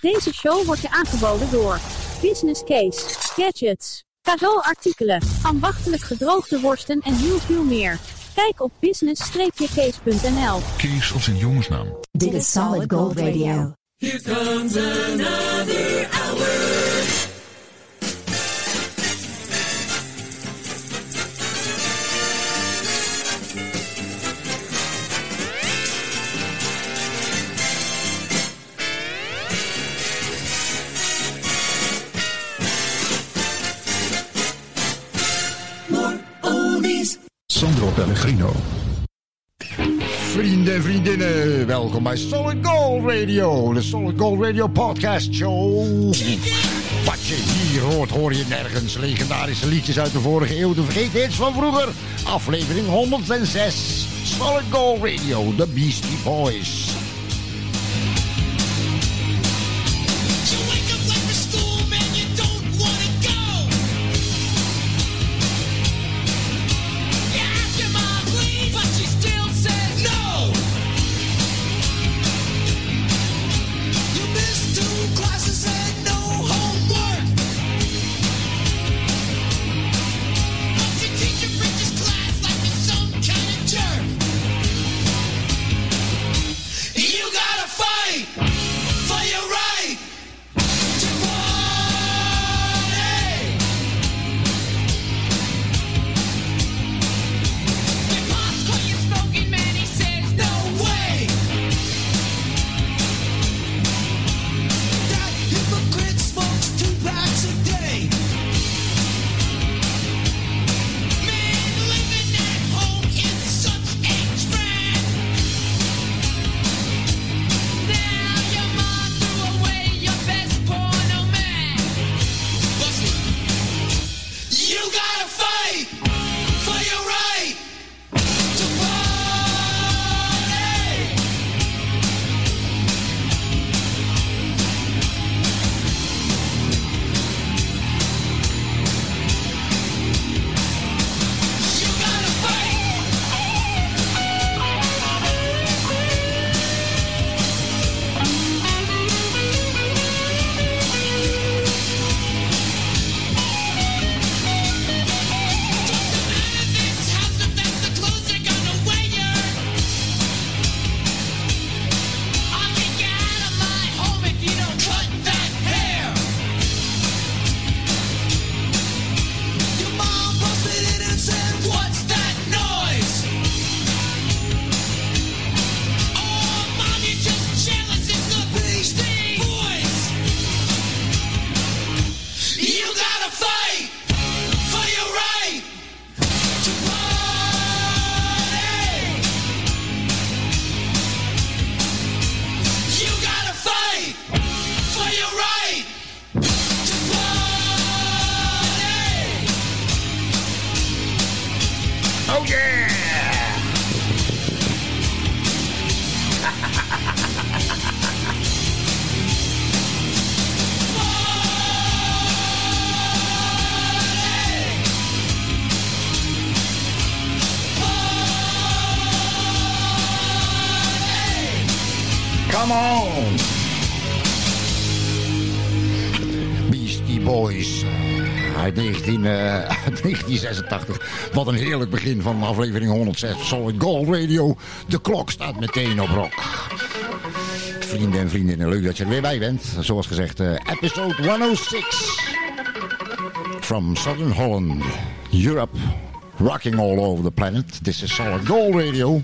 Deze show wordt je aangeboden door Business Case, Gadgets, cadeauartikelen, ambachtelijk gedroogde worsten en heel veel meer. Kijk op business-case.nl. Kees als een jongensnaam. Dit is Solid Gold Radio. Here comes another Pellegrino. Vrienden en vriendinnen, welkom bij Solid Gold Radio, de Solid Gold Radio Podcast Show. Wat je hier hoort, hoor je nergens. Legendarische liedjes uit de vorige eeuw, de vergeten hits van vroeger. Aflevering 106, Solid Gold Radio, The Beastie Boys. Heerlijk begin van aflevering 106 Solid Gold Radio. De klok staat meteen op rock. Vrienden en vriendinnen, leuk dat je er weer bij bent. Zoals gezegd, eh, episode 106. From Southern Holland, Europe, rocking all over the planet. This is Solid Gold Radio.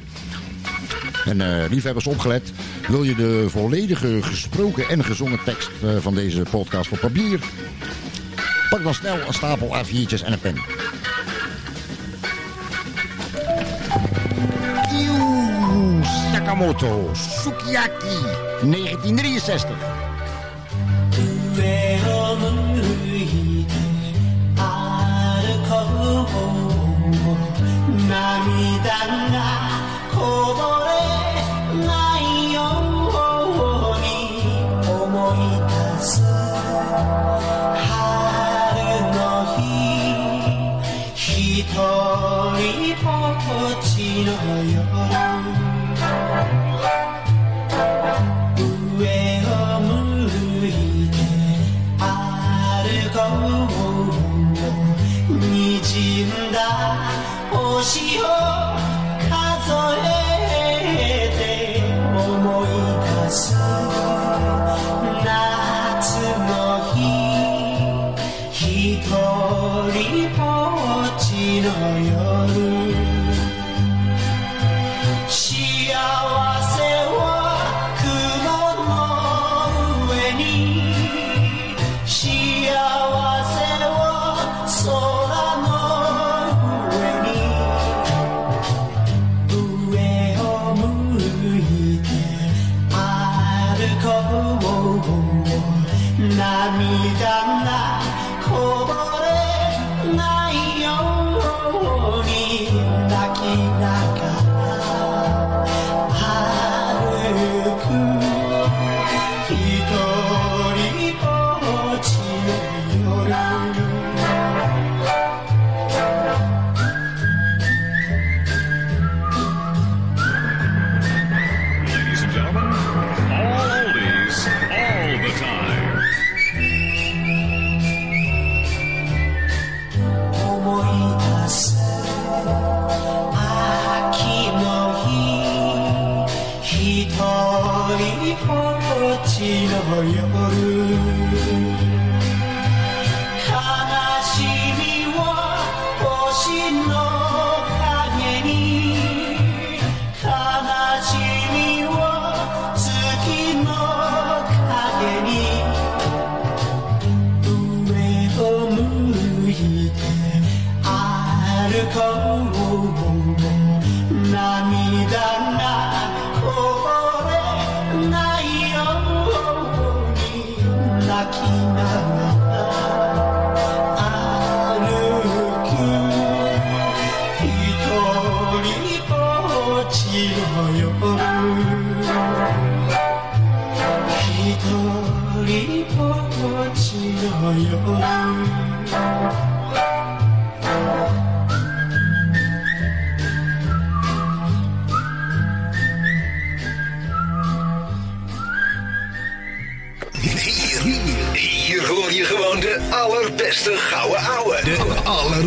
En eh, liefhebbers opgelet, wil je de volledige gesproken en gezongen tekst eh, van deze podcast op papier? Pak dan snel een stapel A4'tjes en een pen. Yamamoto Sukiyaki 1963. Oh, yeah. 星を数えて思い出す夏の日ひとりぼっちの夜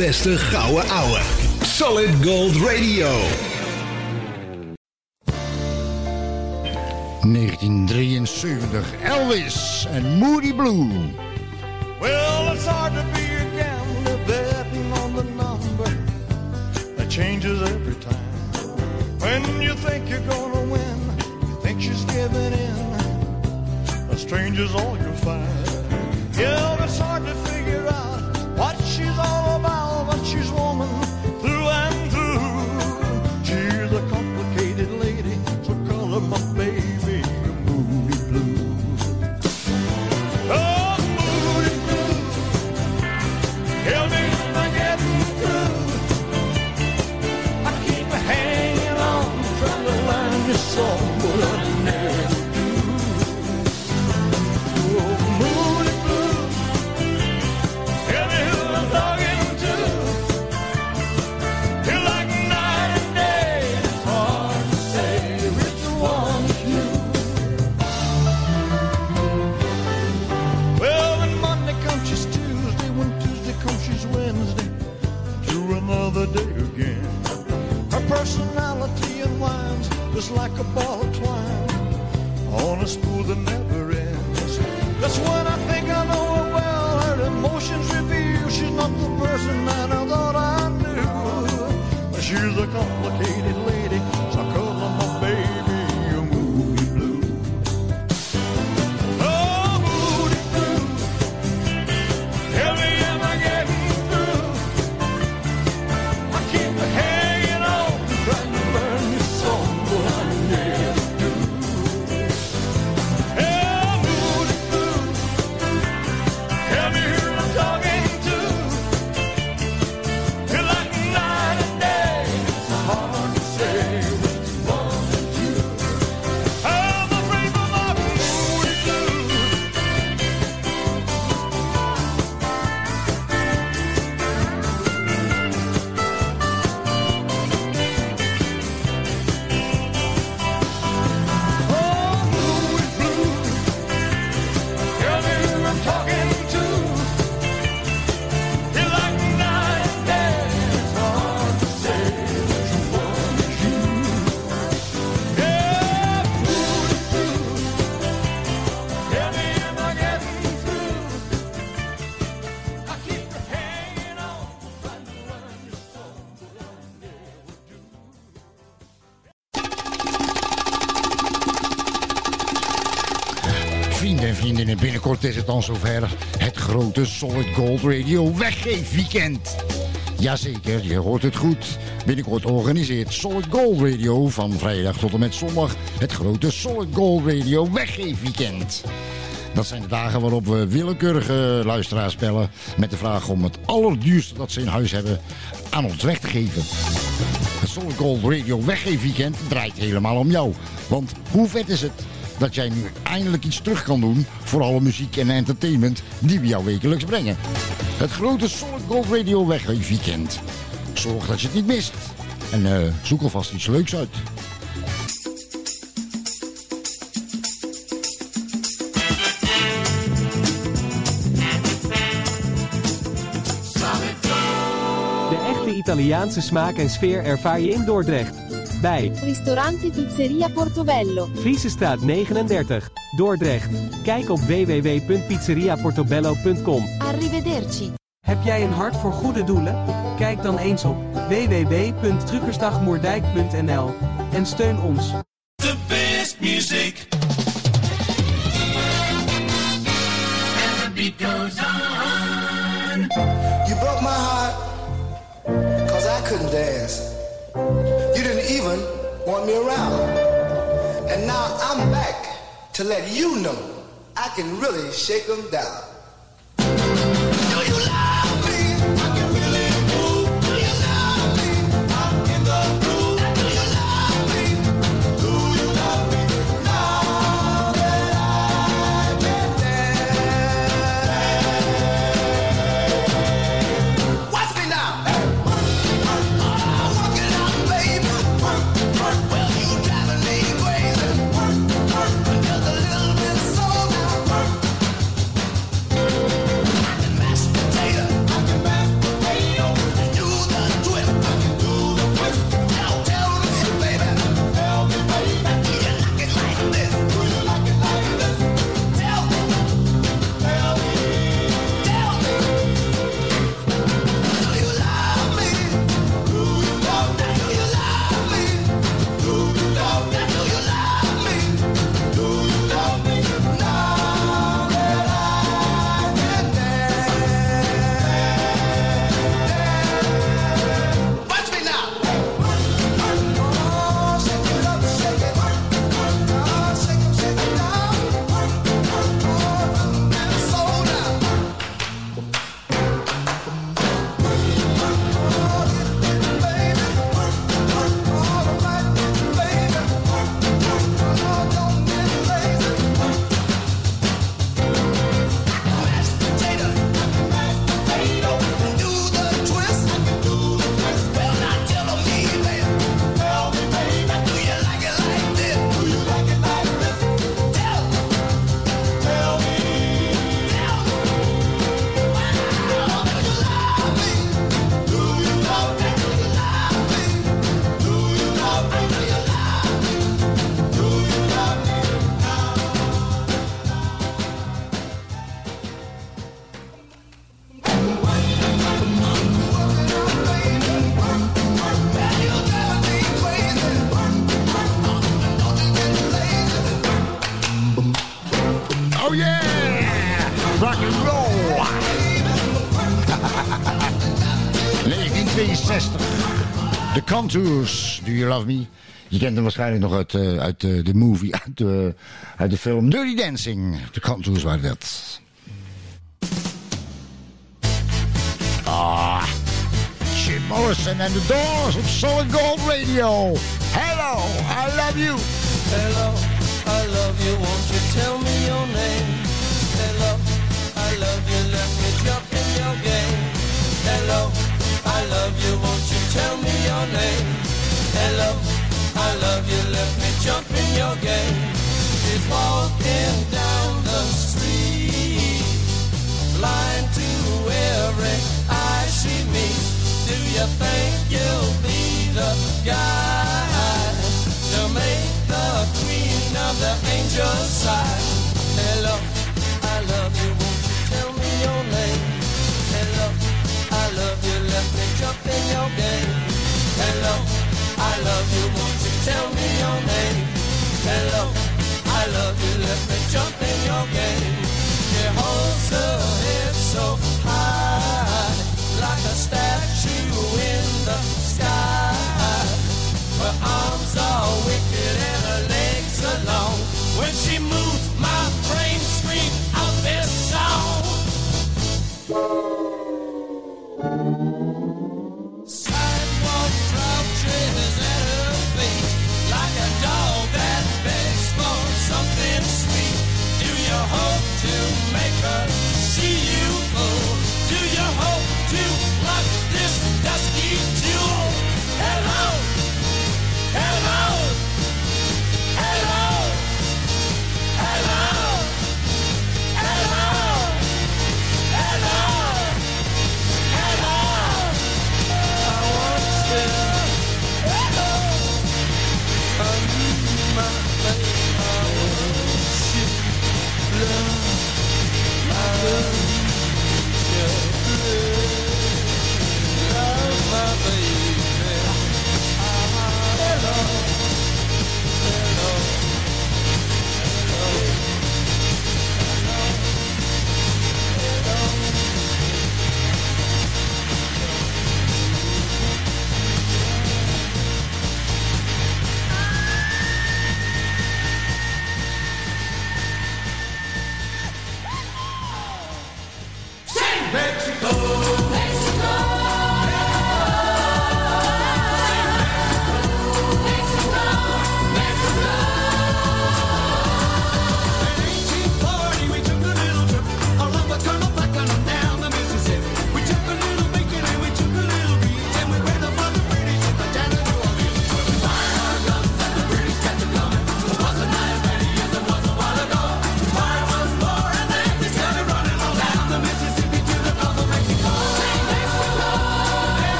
Beste gouden ouwe. Solid Gold Radio. 1973, Elvis en Moody Blue. zover het grote Solid Gold Radio weggeefweekend. Jazeker, je hoort het goed. Binnenkort organiseert Solid Gold Radio van vrijdag tot en met zondag het grote Solid Gold Radio weggeefweekend. Dat zijn de dagen waarop we willekeurige luisteraars bellen met de vraag om het allerduurste dat ze in huis hebben aan ons weg te geven. Het Solid Gold Radio weggeefweekend draait helemaal om jou. Want hoe vet is het dat jij nu eindelijk iets terug kan doen voor alle muziek en entertainment die we jou wekelijks brengen. Het grote Solid Gold Radio weggeefweekend. Zorg dat je het niet mist. En eh, zoek alvast iets leuks uit. De echte Italiaanse smaak en sfeer ervaar je in Dordrecht. Bij Ristorante Pizzeria Portobello. Friesestraat 39, Dordrecht. Kijk op www.pizzeriaportobello.com. Arrivederci. Heb jij een hart voor goede doelen? Kijk dan eens op www.truckersdagmoerdijk.nl en steun ons. The best music. And the beat goes on. You broke my heart, cause I couldn't dance. Even want me around. And now I'm back to let you know I can really shake them down. Contours, Do You Love Me? Je kent hem waarschijnlijk nog uit, eh, uit eh, de movie, uit de, uit de film Dirty Dancing. The Contours waren dat. Ah, Jim Morrison and the Doors op Solid Gold Radio. Hello, I love you. Hello, I love you, won't you tell me your name? you think you'll be the guy to make the queen of the? Hello, I love you, won't you tell me your name? Hello, I love you, let me jump in your game. Hello, I love you, won't you tell me your name? Hello, I love you, let me jump in your game. She holds her head so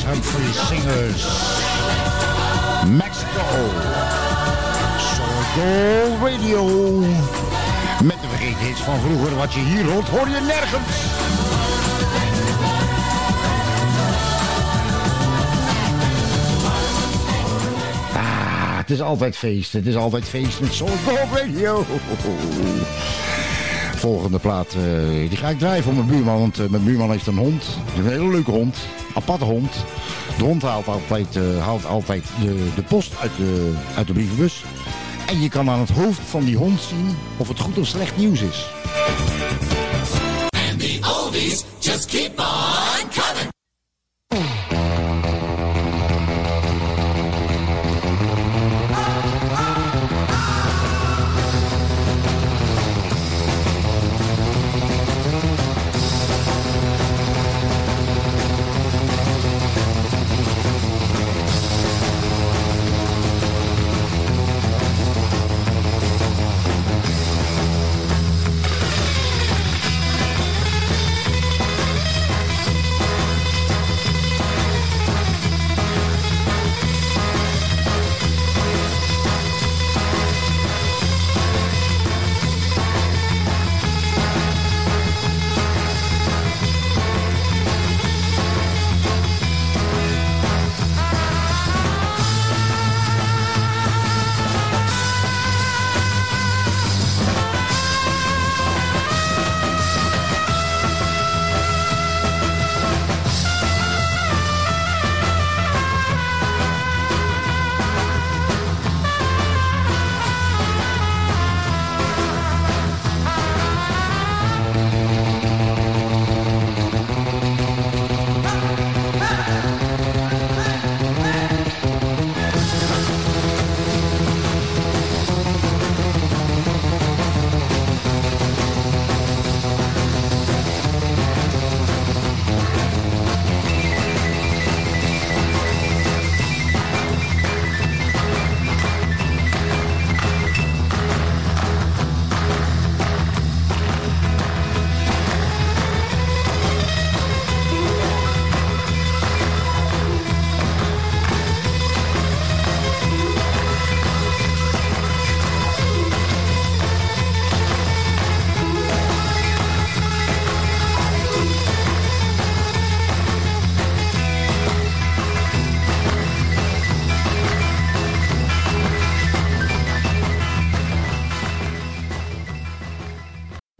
Louis Humphrey Singers. Mexico. Soul Radio. Met de vergeten van vroeger, wat je hier hoort, hoor je nergens. Ah, het is altijd feest, het is altijd feest met Soul Radio. Volgende plaat, eh, die ga ik draaien voor mijn buurman, want uh, mijn buurman heeft een hond. Een hele leuke hond. Aparte hond. De hond haalt altijd, eh, haalt altijd de, de post uit de, uit de brievenbus. En je kan aan het hoofd van die hond zien of het goed of slecht nieuws is. And just keep on.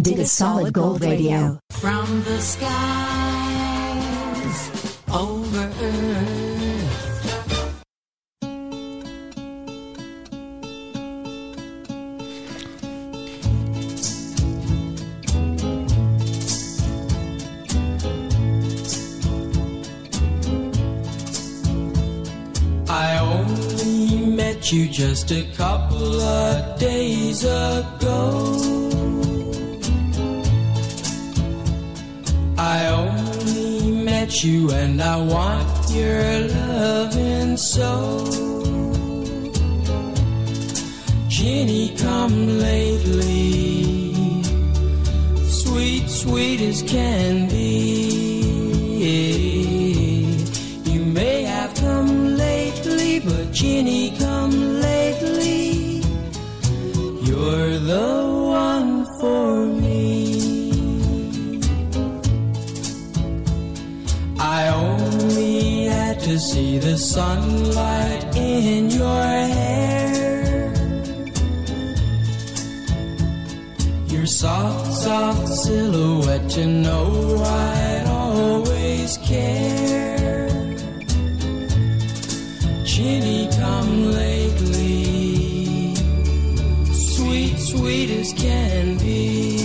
Dit a Solid Gold Radio. From the skies over earth. I only met you just a couple of days ago. I only met you and I want your loving so. Jenny, come lately, sweet, sweet as can be. You may have come lately, but Jenny, come lately. You're the to see the sunlight in your hair. Your soft, soft silhouette to know I'd always care. Ginny, come lately, sweet, sweet as can be.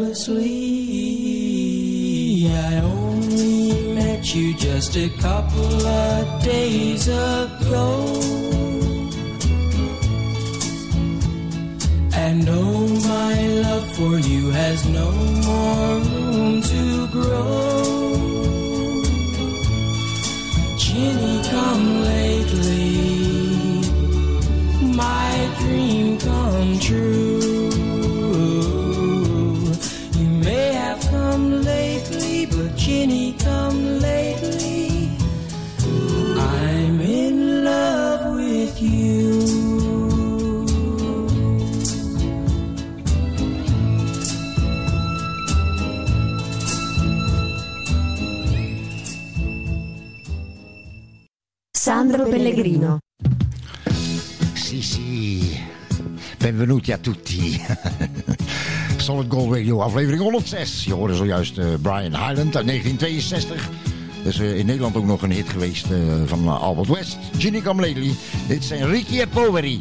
recklessly. I only met you just a couple of days ago. And oh, my love for you has no more room to grow. Ginny, come lately, my dream come true. Sandro Pellegrino. Sì, sì. Benvenuti a tutti. Solid Gold Radio, aflevering 106. Je hoorde zojuist eh, Brian Highland uit 1962. Dat is eh, in Nederland ook nog een hit geweest eh, van Albert West. Ginny Come Lately. Dit zijn Ricky en Poveri.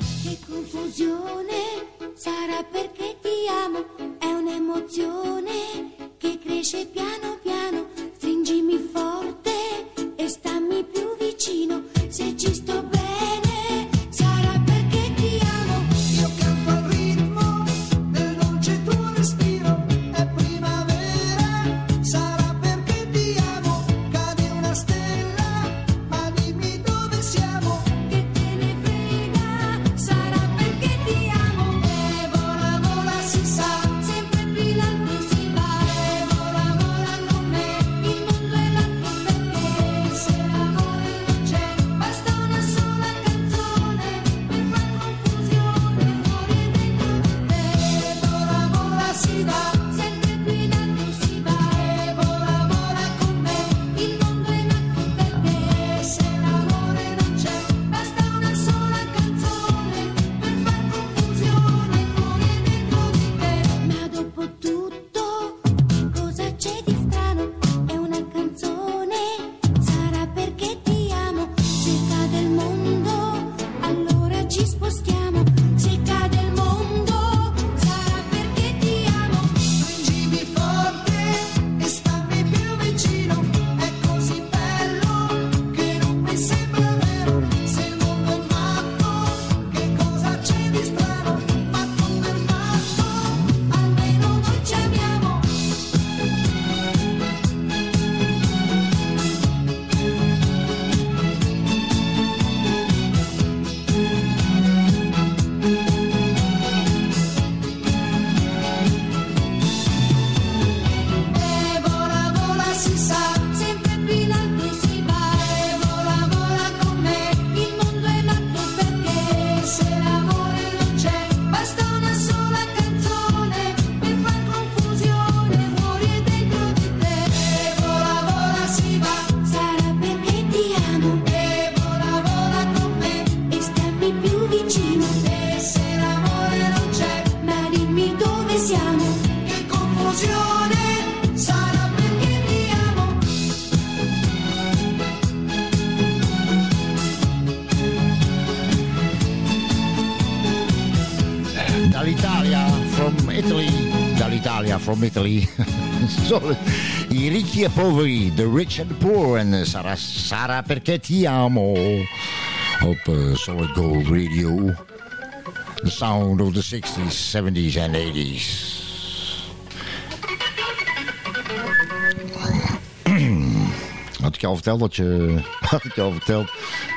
From Italy. Sorry. I ricchi e poveri, the rich and the poor. En Sarà, Sarà perché ti amo. Op eh, Solid Gold Radio. The sound of the 60s, 70s and 80s. Had ik je al verteld dat je, had ik je al verteld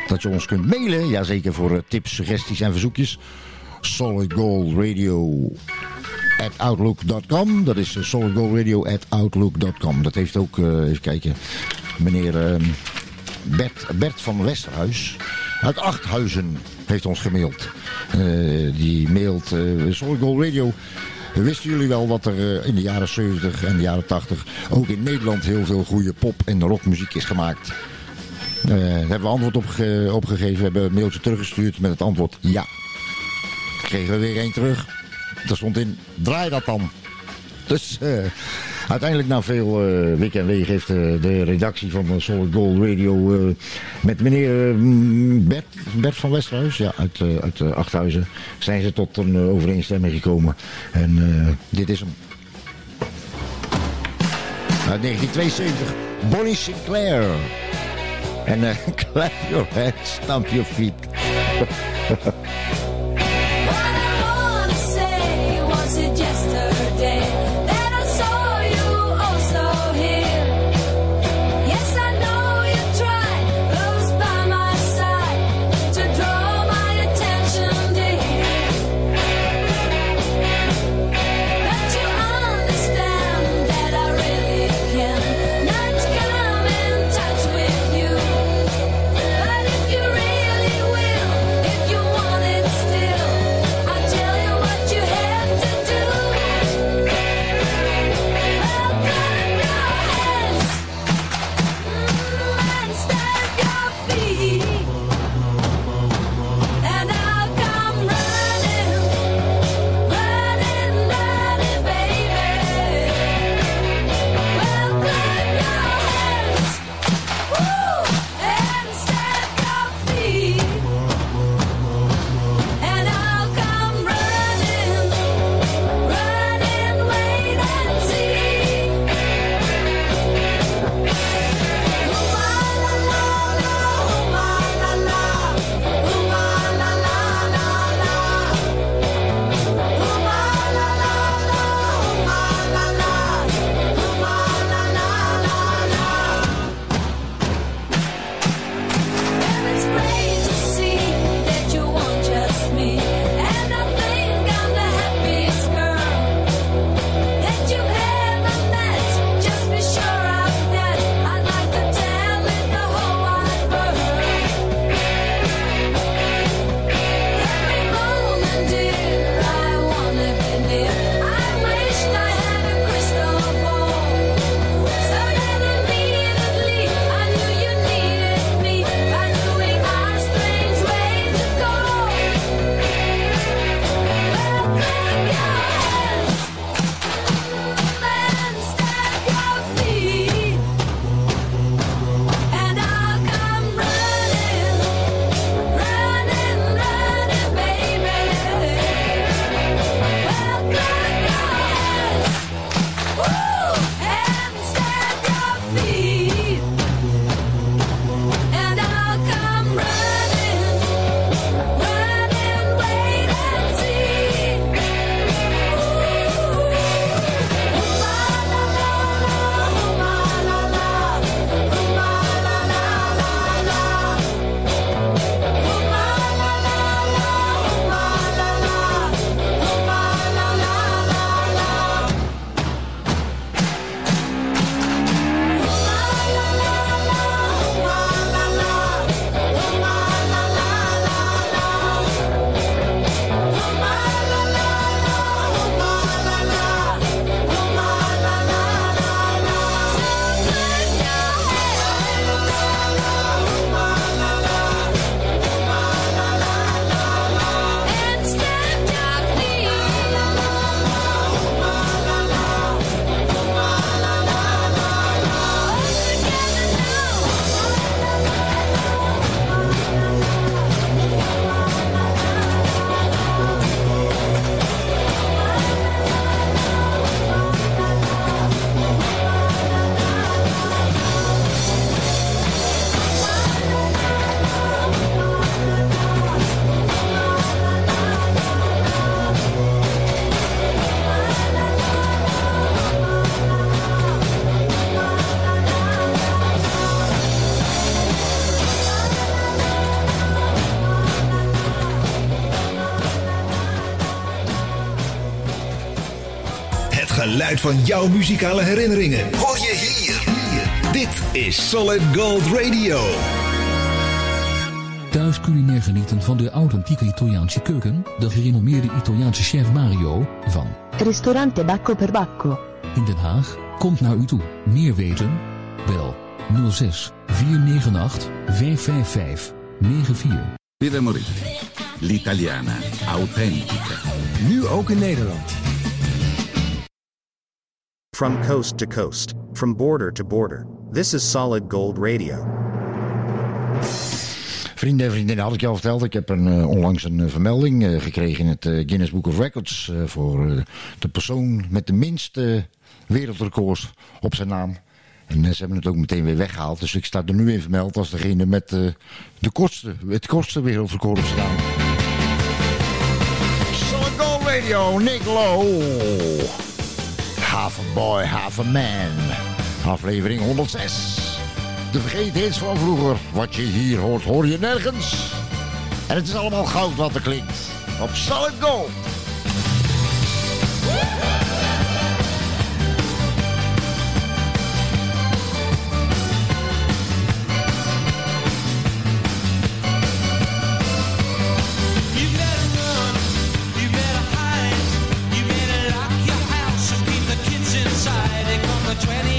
dat je ons kunt mailen? Jazeker voor eh, tips, suggesties en verzoekjes. Solid Gold Radio at outlook.com. Dat is eh, Solid Gold Radio at outlook.com. Dat heeft ook, eh, even kijken, meneer eh, Bert, Bert van Westerhuis uit Achthuizen heeft ons gemaild. Eh, die mailt eh Solid Gold Radio. Wisten jullie wel dat er in de jaren 70 en de jaren 80 ook in Nederland heel veel goede pop- en rockmuziek is gemaakt? Eh, daar hebben we antwoord op, ge- opgegeven. We hebben een mailtje teruggestuurd met het antwoord ja. Kregen we weer één terug. Daar stond in, draai dat dan. Dus eh, uiteindelijk na veel wik en weeg heeft eh, de redactie van Solid Gold Radio met meneer Bert, Bert van Westerhuis, ja, uit, uit Achthuizen, zijn ze tot een overeenstemming gekomen. En dit is hem. Uit 1972, Bonnie Sinclair. En clap your hands, stamp your feet. van jouw muzikale herinneringen. Hoor je hier. Dit is Solid Gold Radio. Thuis culinair genieten van de authentieke Italiaanse keuken. De gerenommeerde Italiaanse chef Mario van Ristorante Bacco per Bacco. In Den Haag komt naar u toe. Meer weten? Bel 06 498 555 94. Piramorit. L'Italiana. Authentica. Nu ook in Nederland. From coast to coast, from border to border. This is solid gold radio. Vrienden en vriendinnen, had ik al verteld. Ik heb een, eh, onlangs een eh, vermelding eh, gekregen in het Guinness Book of Records. voor de persoon met de minste wereldrecords op zijn naam. En ze hebben het ook meteen weer weggehaald. Dus ik sta er nu in vermeld als degene met de kortste, het kortste wereldrecord op zijn naam. Solid Gold Radio, Nick Lowe. Half a Boy, Half a Man. Aflevering 106. De vergeten van vroeger. Wat je hier hoort, hoor je nergens. En het is allemaal goud wat er klinkt. Op Solid Gold. 20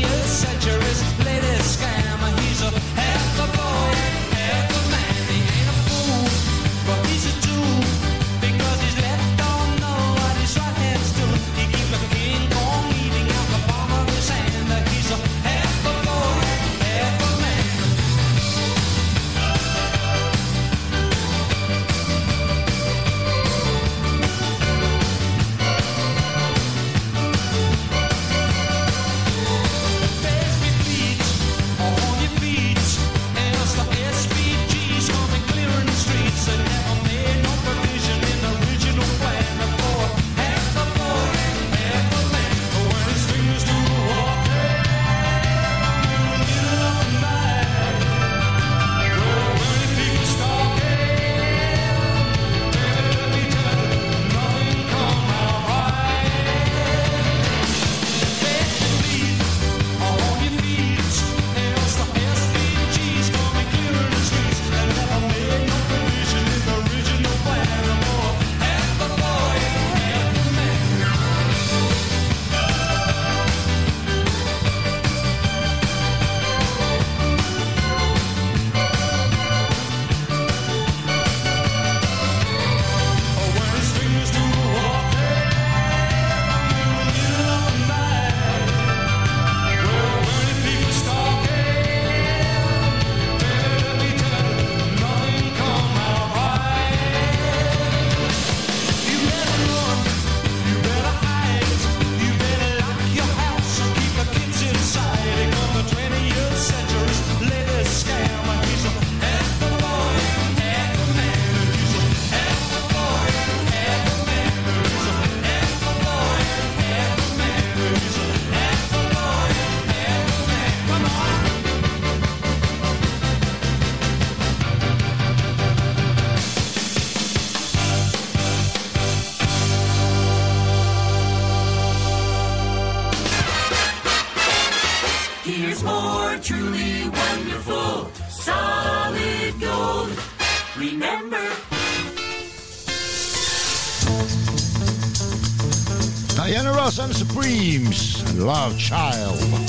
love child.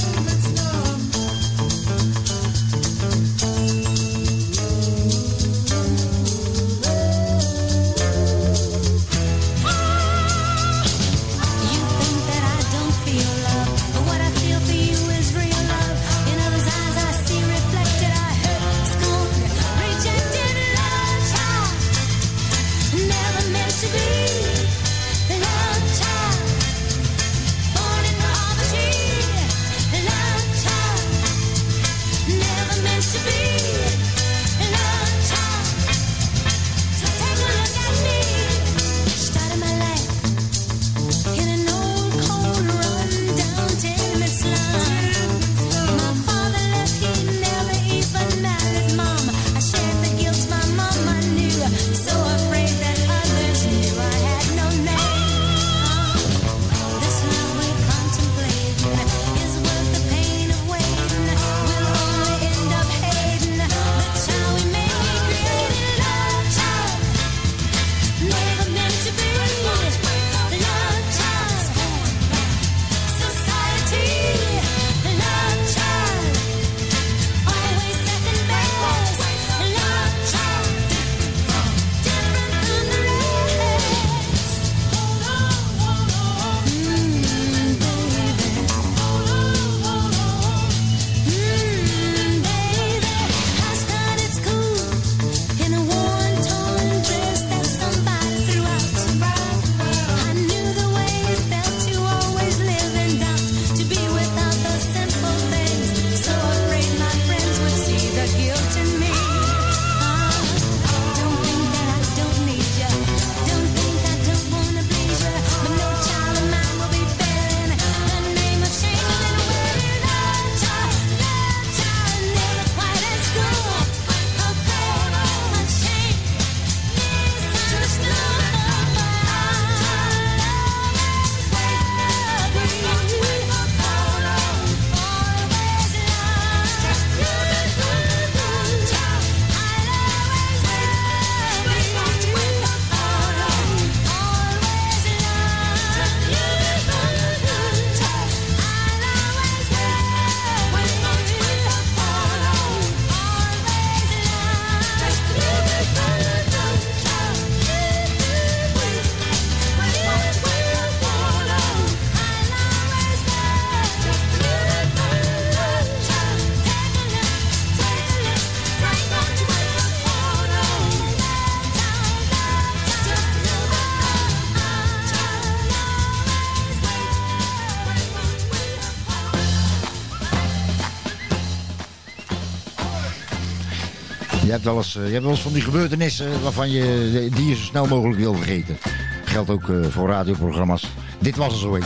Hebt wel eh, je hebt wel eens van die gebeurtenissen waarvan je die je zo snel mogelijk wil vergeten. Geldt ook eh, voor radioprogramma's. Dit was er zo een.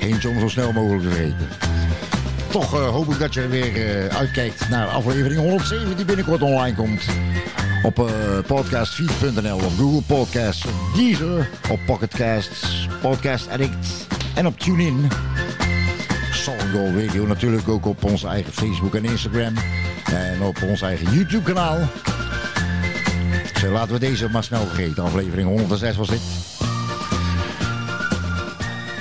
Eentje om zo snel mogelijk te vergeten. Toch eh, hoop ik dat je er weer eh, uitkijkt naar aflevering 107 die binnenkort online komt. Op eh podcastfeed.nl, op Google Podcasts, op Deezer, op Pocketcasts, Podcast Addict en op TuneIn. Solid Radio natuurlijk ook op onze eigen Facebook en Instagram. En op ons eigen YouTube kanaal. Zo, laten we deze maar snel vergeten. Aflevering 106 was dit.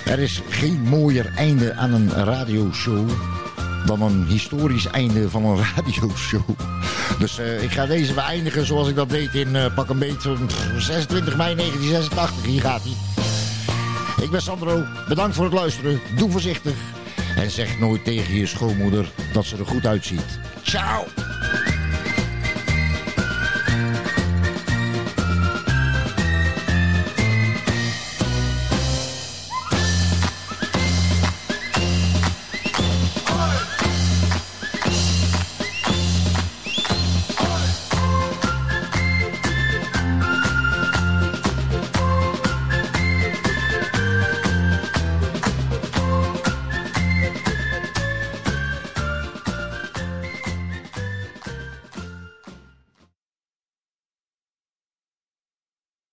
Er is geen mooier einde aan een radioshow dan een historisch einde van een radioshow. Dus eh, ik ga deze beëindigen zoals ik dat deed in eh, pak een beetje 26 mei 1986. Hier gaat hij. Ik ben Sandro. Bedankt voor het luisteren. Doe voorzichtig. En zeg nooit tegen je schoonmoeder dat ze er goed uitziet. Ciao.